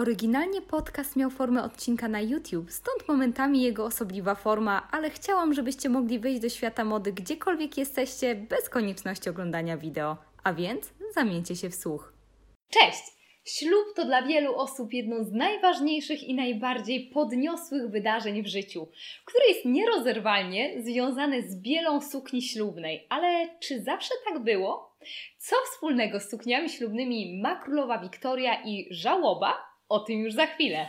Oryginalnie podcast miał formę odcinka na YouTube, stąd momentami jego osobliwa forma, ale chciałam, żebyście mogli wejść do świata mody gdziekolwiek jesteście, bez konieczności oglądania wideo. A więc zamieńcie się w słuch. Cześć! Ślub to dla wielu osób jedno z najważniejszych i najbardziej podniosłych wydarzeń w życiu, które jest nierozerwalnie związane z bielą sukni ślubnej. Ale czy zawsze tak było? Co wspólnego z sukniami ślubnymi ma królowa Wiktoria i żałoba? O tym już za chwilę.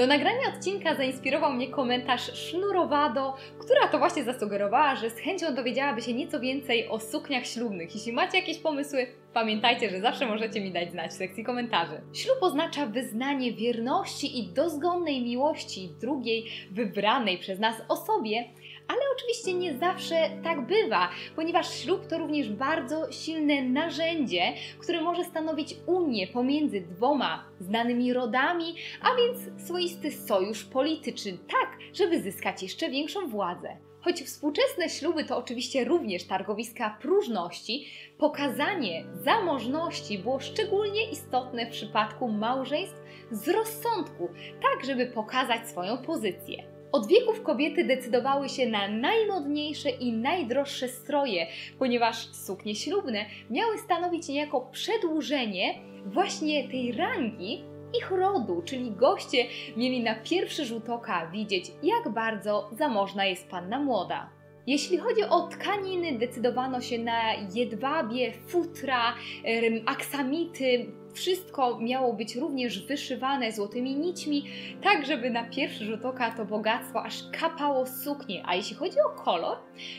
Do nagrania odcinka zainspirował mnie komentarz Sznurowado, która to właśnie zasugerowała, że z chęcią dowiedziałaby się nieco więcej o sukniach ślubnych. Jeśli macie jakieś pomysły, pamiętajcie, że zawsze możecie mi dać znać w sekcji komentarzy. Ślub oznacza wyznanie wierności i dozgonnej miłości drugiej, wybranej przez nas osobie, ale oczywiście nie zawsze tak bywa, ponieważ ślub to również bardzo silne narzędzie, które może stanowić unię pomiędzy dwoma znanymi rodami, a więc swoisty sojusz polityczny, tak, żeby zyskać jeszcze większą władzę. Choć współczesne śluby to oczywiście również targowiska próżności, pokazanie zamożności było szczególnie istotne w przypadku małżeństw z rozsądku, tak żeby pokazać swoją pozycję. Od wieków kobiety decydowały się na najmodniejsze i najdroższe stroje, ponieważ suknie ślubne miały stanowić niejako przedłużenie właśnie tej rangi ich rodu, czyli goście mieli na pierwszy rzut oka widzieć, jak bardzo zamożna jest panna młoda. Jeśli chodzi o tkaniny, decydowano się na jedwabie, futra, aksamity, wszystko miało być również wyszywane złotymi nićmi, tak żeby na pierwszy rzut oka to bogactwo aż kapało suknie. A jeśli chodzi o kolor,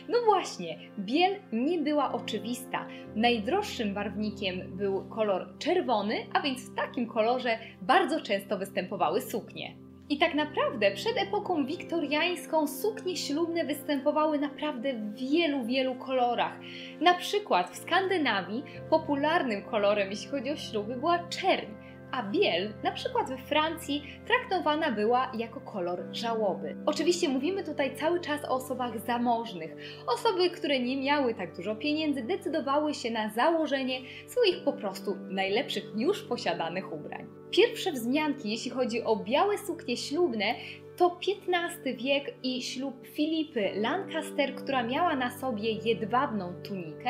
no właśnie, biel nie była oczywista. Najdroższym barwnikiem był kolor czerwony, a więc w takim kolorze bardzo często występowały suknie. I tak naprawdę przed epoką wiktoriańską suknie ślubne występowały naprawdę w wielu, wielu kolorach. Na przykład w Skandynawii popularnym kolorem, jeśli chodzi o śluby, była czerń a biel, na przykład we Francji, traktowana była jako kolor żałoby. Oczywiście mówimy tutaj cały czas o osobach zamożnych. Osoby, które nie miały tak dużo pieniędzy, decydowały się na założenie swoich po prostu najlepszych już posiadanych ubrań. Pierwsze wzmianki, jeśli chodzi o białe suknie ślubne, to XV wiek i ślub Filipy Lancaster, która miała na sobie jedwabną tunikę,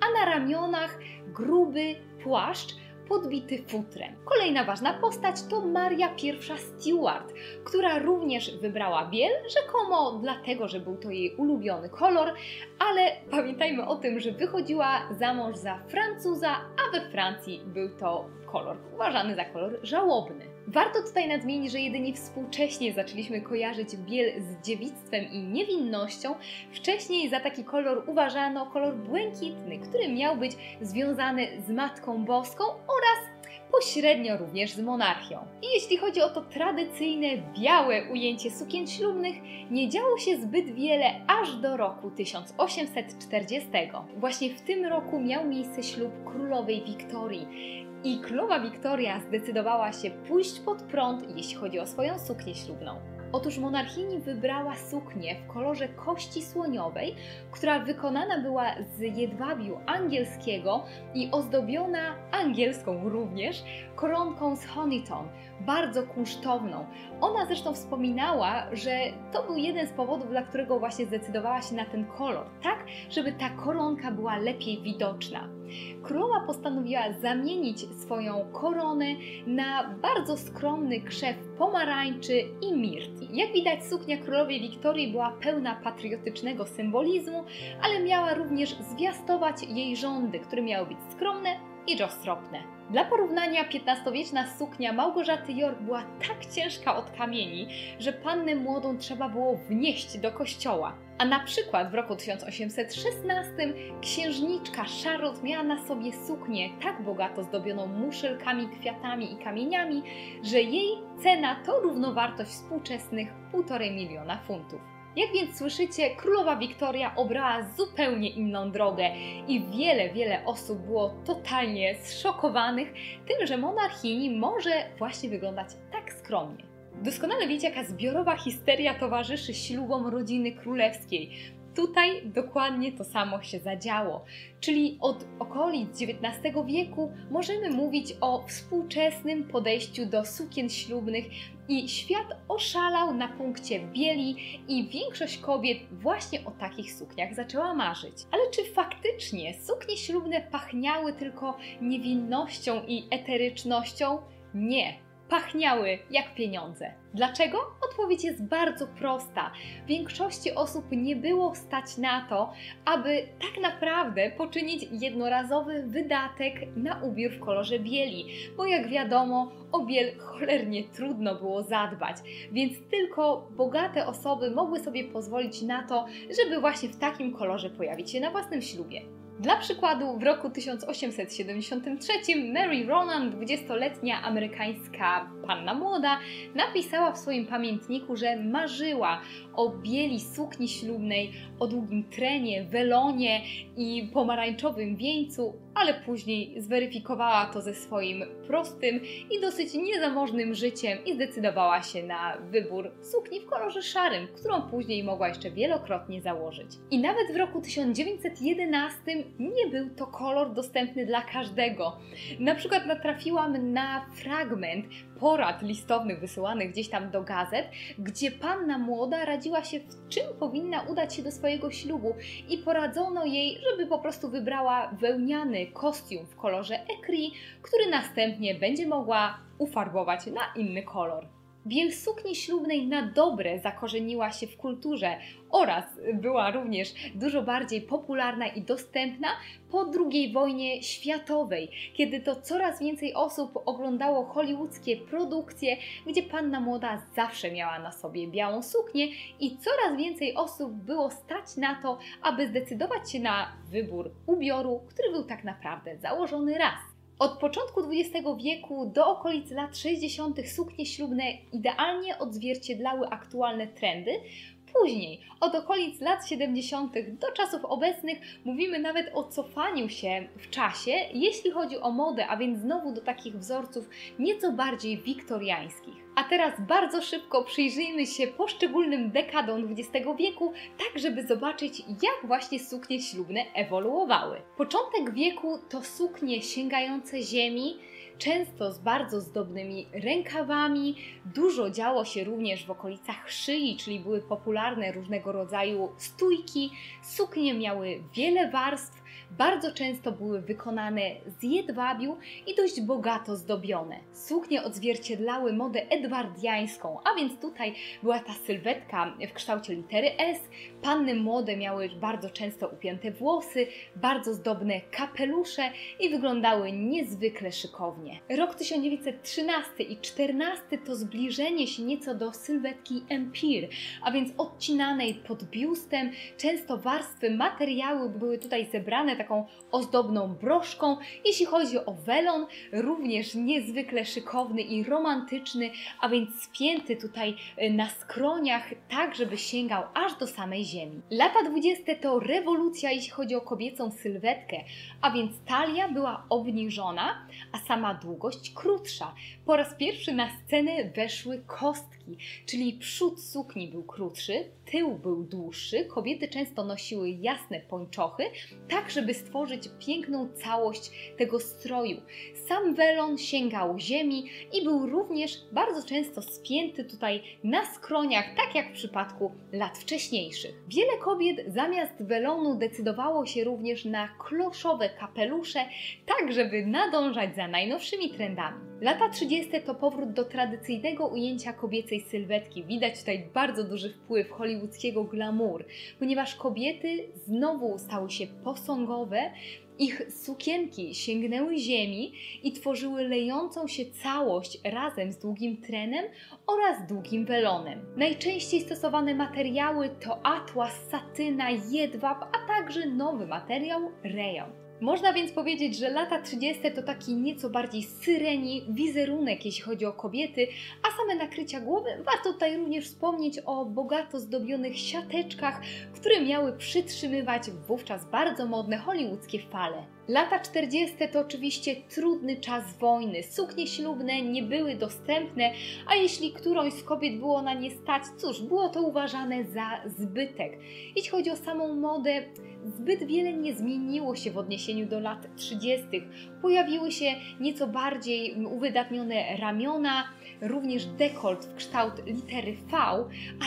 a na ramionach gruby płaszcz, podbity futrem. Kolejna ważna postać to Maria I Stuart, która również wybrała biel, rzekomo dlatego, że był to jej ulubiony kolor, ale pamiętajmy o tym, że wychodziła za mąż za Francuza, a we Francji był to kolor uważany za kolor żałobny. Warto tutaj nadmienić, że jedynie współcześnie zaczęliśmy kojarzyć biel z dziewictwem i niewinnością. Wcześniej za taki kolor uważano kolor błękitny, który miał być związany z Matką Boską oraz pośrednio również z monarchią. I jeśli chodzi o to tradycyjne białe ujęcie sukien ślubnych, nie działo się zbyt wiele aż do roku 1840. Właśnie w tym roku miał miejsce ślub królowej Wiktorii. I królowa Wiktoria zdecydowała się pójść pod prąd, jeśli chodzi o swoją suknię ślubną. Otóż monarchini wybrała suknię w kolorze kości słoniowej, która wykonana była z jedwabiu angielskiego i ozdobiona angielską również koronką z Honiton, bardzo kunsztowną. Ona zresztą wspominała, że to był jeden z powodów, dla którego właśnie zdecydowała się na ten kolor, tak, żeby ta koronka była lepiej widoczna. Królowa postanowiła zamienić swoją koronę na bardzo skromny krzew pomarańczy i mirti. Jak widać, suknia królowej Wiktorii była pełna patriotycznego symbolizmu, ale miała również zwiastować jej rządy, które miały być skromne i roztropne. Dla porównania, XV-wieczna suknia Małgorzaty York była tak ciężka od kamieni, że pannę młodą trzeba było wnieść do kościoła. A na przykład w roku 1816 księżniczka Charlotte miała na sobie suknię tak bogato zdobioną muszelkami, kwiatami i kamieniami, że jej cena to równowartość współczesnych 1,5 miliona funtów. Jak więc słyszycie, królowa Wiktoria obrała zupełnie inną drogę i wiele, wiele osób było totalnie zszokowanych tym, że monarchini może właśnie wyglądać tak skromnie. Doskonale wiecie, jaka zbiorowa histeria towarzyszy ślubom rodziny królewskiej. Tutaj dokładnie to samo się zadziało, czyli od okolic XIX wieku możemy mówić o współczesnym podejściu do sukien ślubnych i świat oszalał na punkcie bieli i większość kobiet właśnie o takich sukniach zaczęła marzyć. Ale czy faktycznie suknie ślubne pachniały tylko niewinnością i eterycznością? Nie pachniały jak pieniądze. Dlaczego? Odpowiedź jest bardzo prosta. Większości osób nie było stać na to, aby tak naprawdę poczynić jednorazowy wydatek na ubiór w kolorze bieli, bo jak wiadomo, o biel cholernie trudno było zadbać, więc tylko bogate osoby mogły sobie pozwolić na to, żeby właśnie w takim kolorze pojawić się na własnym ślubie. Dla przykładu, w roku 1873 Mary Ronan, 20-letnia amerykańska panna młoda, napisała w swoim pamiętniku, że marzyła o bieli sukni ślubnej, o długim trenie, welonie i pomarańczowym wieńcu, ale później zweryfikowała to ze swoim prostym i dosyć niezamożnym życiem i zdecydowała się na wybór sukni w kolorze szarym, którą później mogła jeszcze wielokrotnie założyć. I nawet w roku 1911 nie był to kolor dostępny dla każdego. Na przykład natrafiłam na fragment porad listownych wysyłanych gdzieś tam do gazet, gdzie panna młoda radziła się, w czym powinna udać się do swojego ślubu i poradzono jej, żeby po prostu wybrała wełniany kostium w kolorze ekri, który następnie będzie mogła ufarbować na inny kolor. Biel sukni ślubnej na dobre zakorzeniła się w kulturze oraz była również dużo bardziej popularna i dostępna po II wojnie światowej, kiedy to coraz więcej osób oglądało hollywoodzkie produkcje, gdzie panna młoda zawsze miała na sobie białą suknię i coraz więcej osób było stać na to, aby zdecydować się na wybór ubioru, który był tak naprawdę założony raz. Od początku XX wieku do okolic lat 60. suknie ślubne idealnie odzwierciedlały aktualne trendy. Później, od okolic lat 70. do czasów obecnych, mówimy nawet o cofaniu się w czasie, jeśli chodzi o modę, a więc znowu do takich wzorców nieco bardziej wiktoriańskich. A teraz bardzo szybko przyjrzyjmy się poszczególnym dekadom XX wieku, tak żeby zobaczyć, jak właśnie suknie ślubne ewoluowały. Początek wieku to suknie sięgające ziemi, często z bardzo zdobnymi rękawami. Dużo działo się również w okolicach szyi, czyli były popularne różnego rodzaju stójki. Suknie miały wiele warstw, bardzo często były wykonane z jedwabiu i dość bogato zdobione. Suknie odzwierciedlały modę edwardiańską, a więc tutaj była ta sylwetka w kształcie litery S. Panny młode miały bardzo często upięte włosy, bardzo zdobne kapelusze i wyglądały niezwykle szykownie. Rok 1913 i 14 to zbliżenie się nieco do sylwetki Empire, a więc odcinanej pod biustem. Często warstwy materiału były tutaj zebrane taką ozdobną broszką. Jeśli chodzi o welon, również niezwykle szykowny i romantyczny, a więc spięty tutaj y, na skroniach, tak żeby sięgał aż do samej ziemi. Lata 20 to rewolucja, jeśli chodzi o kobiecą sylwetkę, a więc talia była obniżona, a sama długość krótsza. Po raz pierwszy na scenę weszły kostki, czyli przód sukni był krótszy, tył był dłuższy. Kobiety często nosiły jasne pończochy, tak żeby stworzyć piękną całość tego stroju. Sam welon sięgał ziemi i był również bardzo często spięty tutaj na skroniach, tak jak w przypadku lat wcześniejszych. Wiele kobiet zamiast welonu decydowało się również na kloszowe kapelusze, tak żeby nadążać za najnowszymi trendami. Lata 30. to powrót do tradycyjnego ujęcia kobiecej sylwetki. Widać tutaj bardzo duży wpływ hollywoodzkiego glamour, ponieważ kobiety znowu stały się posągowe, ich sukienki sięgnęły ziemi i tworzyły lejącą się całość razem z długim trenem oraz długim welonem. Najczęściej stosowane materiały to atłas, satyna, jedwab, a także nowy materiał rejon. Można więc powiedzieć, że lata 30. to taki nieco bardziej syreni wizerunek, jeśli chodzi o kobiety, a same nakrycia głowy warto tutaj również wspomnieć o bogato zdobionych siateczkach, które miały przytrzymywać wówczas bardzo modne hollywoodzkie fale. Lata 40. to oczywiście trudny czas wojny. Suknie ślubne nie były dostępne, a jeśli którąś z kobiet było na nie stać, cóż, było to uważane za zbytek. Jeśli chodzi o samą modę, zbyt wiele nie zmieniło się w odniesieniu do lat 30. Pojawiły się nieco bardziej uwydatnione ramiona, również dekolt w kształt litery V,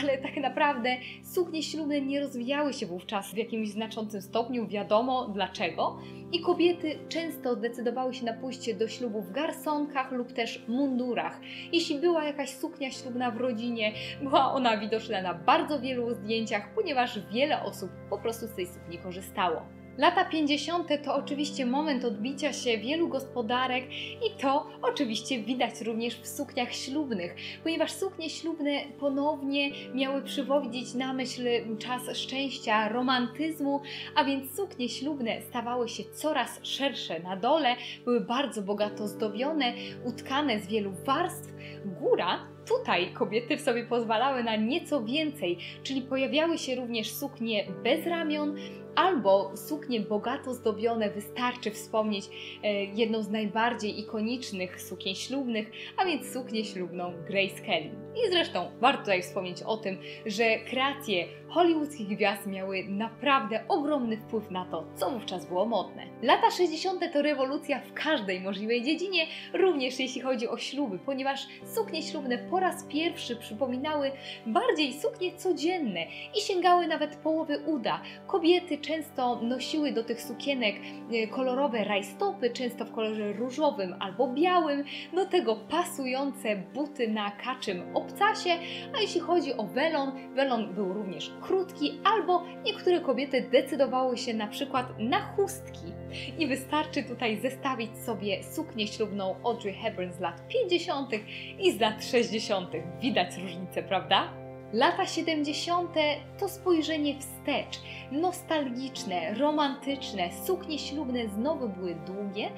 ale tak naprawdę suknie ślubne nie rozwijały się wówczas w jakimś znaczącym stopniu, wiadomo dlaczego. I kobiety często decydowały się na pójście do ślubu w garsonkach lub też mundurach. Jeśli była jakaś suknia ślubna w rodzinie, była ona widoczna na bardzo wielu zdjęciach, ponieważ wiele osób po prostu z tej sukni korzystało. Lata 50. to oczywiście moment odbicia się wielu gospodarek i to oczywiście widać również w sukniach ślubnych, ponieważ suknie ślubne ponownie miały przywodzić na myśl czas szczęścia, romantyzmu, a więc suknie ślubne stawały się coraz szersze na dole, były bardzo bogato zdobione, utkane z wielu warstw. Góra Tutaj kobiety w sobie pozwalały na nieco więcej, czyli pojawiały się również suknie bez ramion, albo suknie bogato zdobione, wystarczy wspomnieć e, jedną z najbardziej ikonicznych sukien ślubnych, a więc suknię ślubną Grace Kelly. I zresztą warto tutaj wspomnieć o tym, że kreacje hollywoodzkich gwiazd miały naprawdę ogromny wpływ na to, co wówczas było modne. Lata 60. to rewolucja w każdej możliwej dziedzinie, również jeśli chodzi o śluby, ponieważ suknie ślubne po raz pierwszy przypominały bardziej suknie codzienne i sięgały nawet połowy uda. Kobiety często nosiły do tych sukienek e, kolorowe rajstopy, często w kolorze różowym albo białym, do tego pasujące buty na kaczym obcasie, a jeśli chodzi o welon, welon był również krótki, albo niektóre kobiety decydowały się na przykład na chustki. I wystarczy tutaj zestawić sobie suknię ślubną Audrey Hepburn z lat 50. i z lat 60. Widać różnicę, prawda? Lata 70. to spojrzenie wstecz, nostalgiczne, romantyczne, suknie ślubne znowu były długie,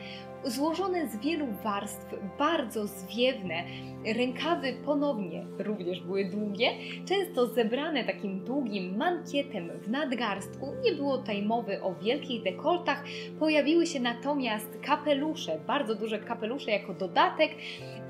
złożone z wielu warstw, bardzo zwiewne. Rękawy ponownie również były długie, często zebrane takim długim mankietem w nadgarstku. Nie było tutaj mowy o wielkich dekoltach, pojawiły się natomiast kapelusze, bardzo duże kapelusze jako dodatek,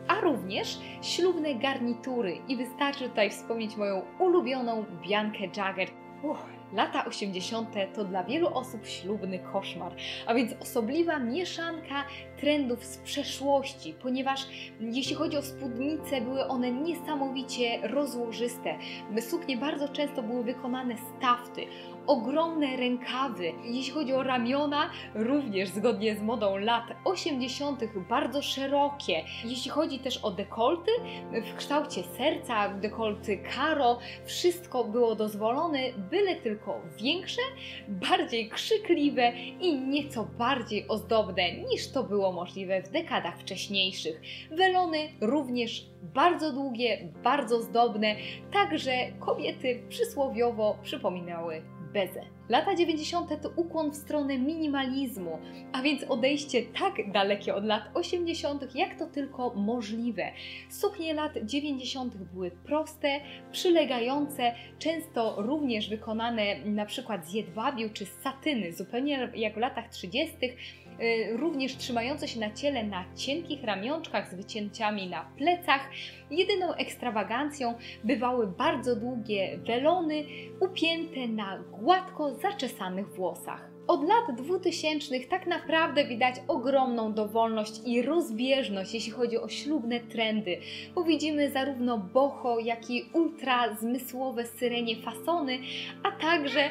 a również ślubne garnitury. I wystarczy tutaj wspomnieć moją ulubioną Biankę Jagger. Uff, Lata 80. to dla wielu osób ślubny koszmar, a więc osobliwa mieszanka trendów z przeszłości, ponieważ jeśli chodzi o spódnice, były one niesamowicie rozłożyste. Suknie bardzo często były wykonane z tafty, ogromne rękawy. Jeśli chodzi o ramiona, również zgodnie z modą lat 80., bardzo szerokie. Jeśli chodzi też o dekolty, w kształcie serca, dekolty karo, wszystko było dozwolone, byle tylko większe, bardziej krzykliwe i nieco bardziej ozdobne niż to było możliwe w dekadach wcześniejszych. Welony również bardzo długie, bardzo zdobne, także kobiety przysłowiowo przypominały bezę. Lata 90. to ukłon w stronę minimalizmu, a więc odejście tak dalekie od lat 80., jak to tylko możliwe. Suknie lat 90. były proste, przylegające, często również wykonane na przykład z jedwabiu czy z satyny, zupełnie jak w latach 30 Y, również trzymające się na ciele na cienkich ramionczkach z wycięciami na plecach. Jedyną ekstrawagancją bywały bardzo długie welony upięte na gładko zaczesanych włosach. Od lat 2000 tak naprawdę widać ogromną dowolność i rozbieżność, jeśli chodzi o ślubne trendy, bo widzimy zarówno boho, jak i ultra zmysłowe syrenie fasony, a także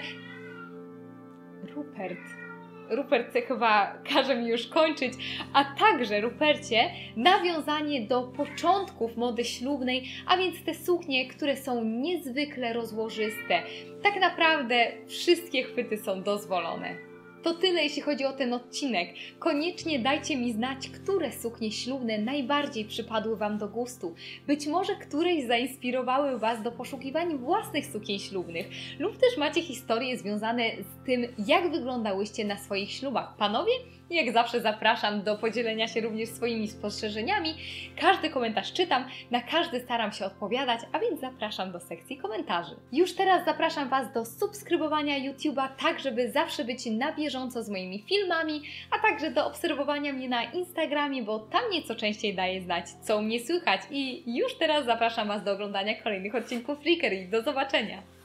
Rupert Rupert chyba każe mi już kończyć, a także Rupercie nawiązanie do początków mody ślubnej, a więc te suknie, które są niezwykle rozłożyste. Tak naprawdę wszystkie chwyty są dozwolone. To tyle jeśli chodzi o ten odcinek. Koniecznie dajcie mi znać, które suknie ślubne najbardziej przypadły Wam do gustu. Być może któreś zainspirowały Was do poszukiwań własnych sukien ślubnych lub też macie historie związane z tym, jak wyglądałyście na swoich ślubach. Panowie? Jak zawsze zapraszam do podzielenia się również swoimi spostrzeżeniami. Każdy komentarz czytam, na każdy staram się odpowiadać, a więc zapraszam do sekcji komentarzy. Już teraz zapraszam Was do subskrybowania YouTube'a, tak żeby zawsze być na bieżąco z moimi filmami, a także do obserwowania mnie na Instagramie, bo tam nieco częściej daję znać, co mnie słychać. I już teraz zapraszam Was do oglądania kolejnych odcinków Freakery. Do zobaczenia!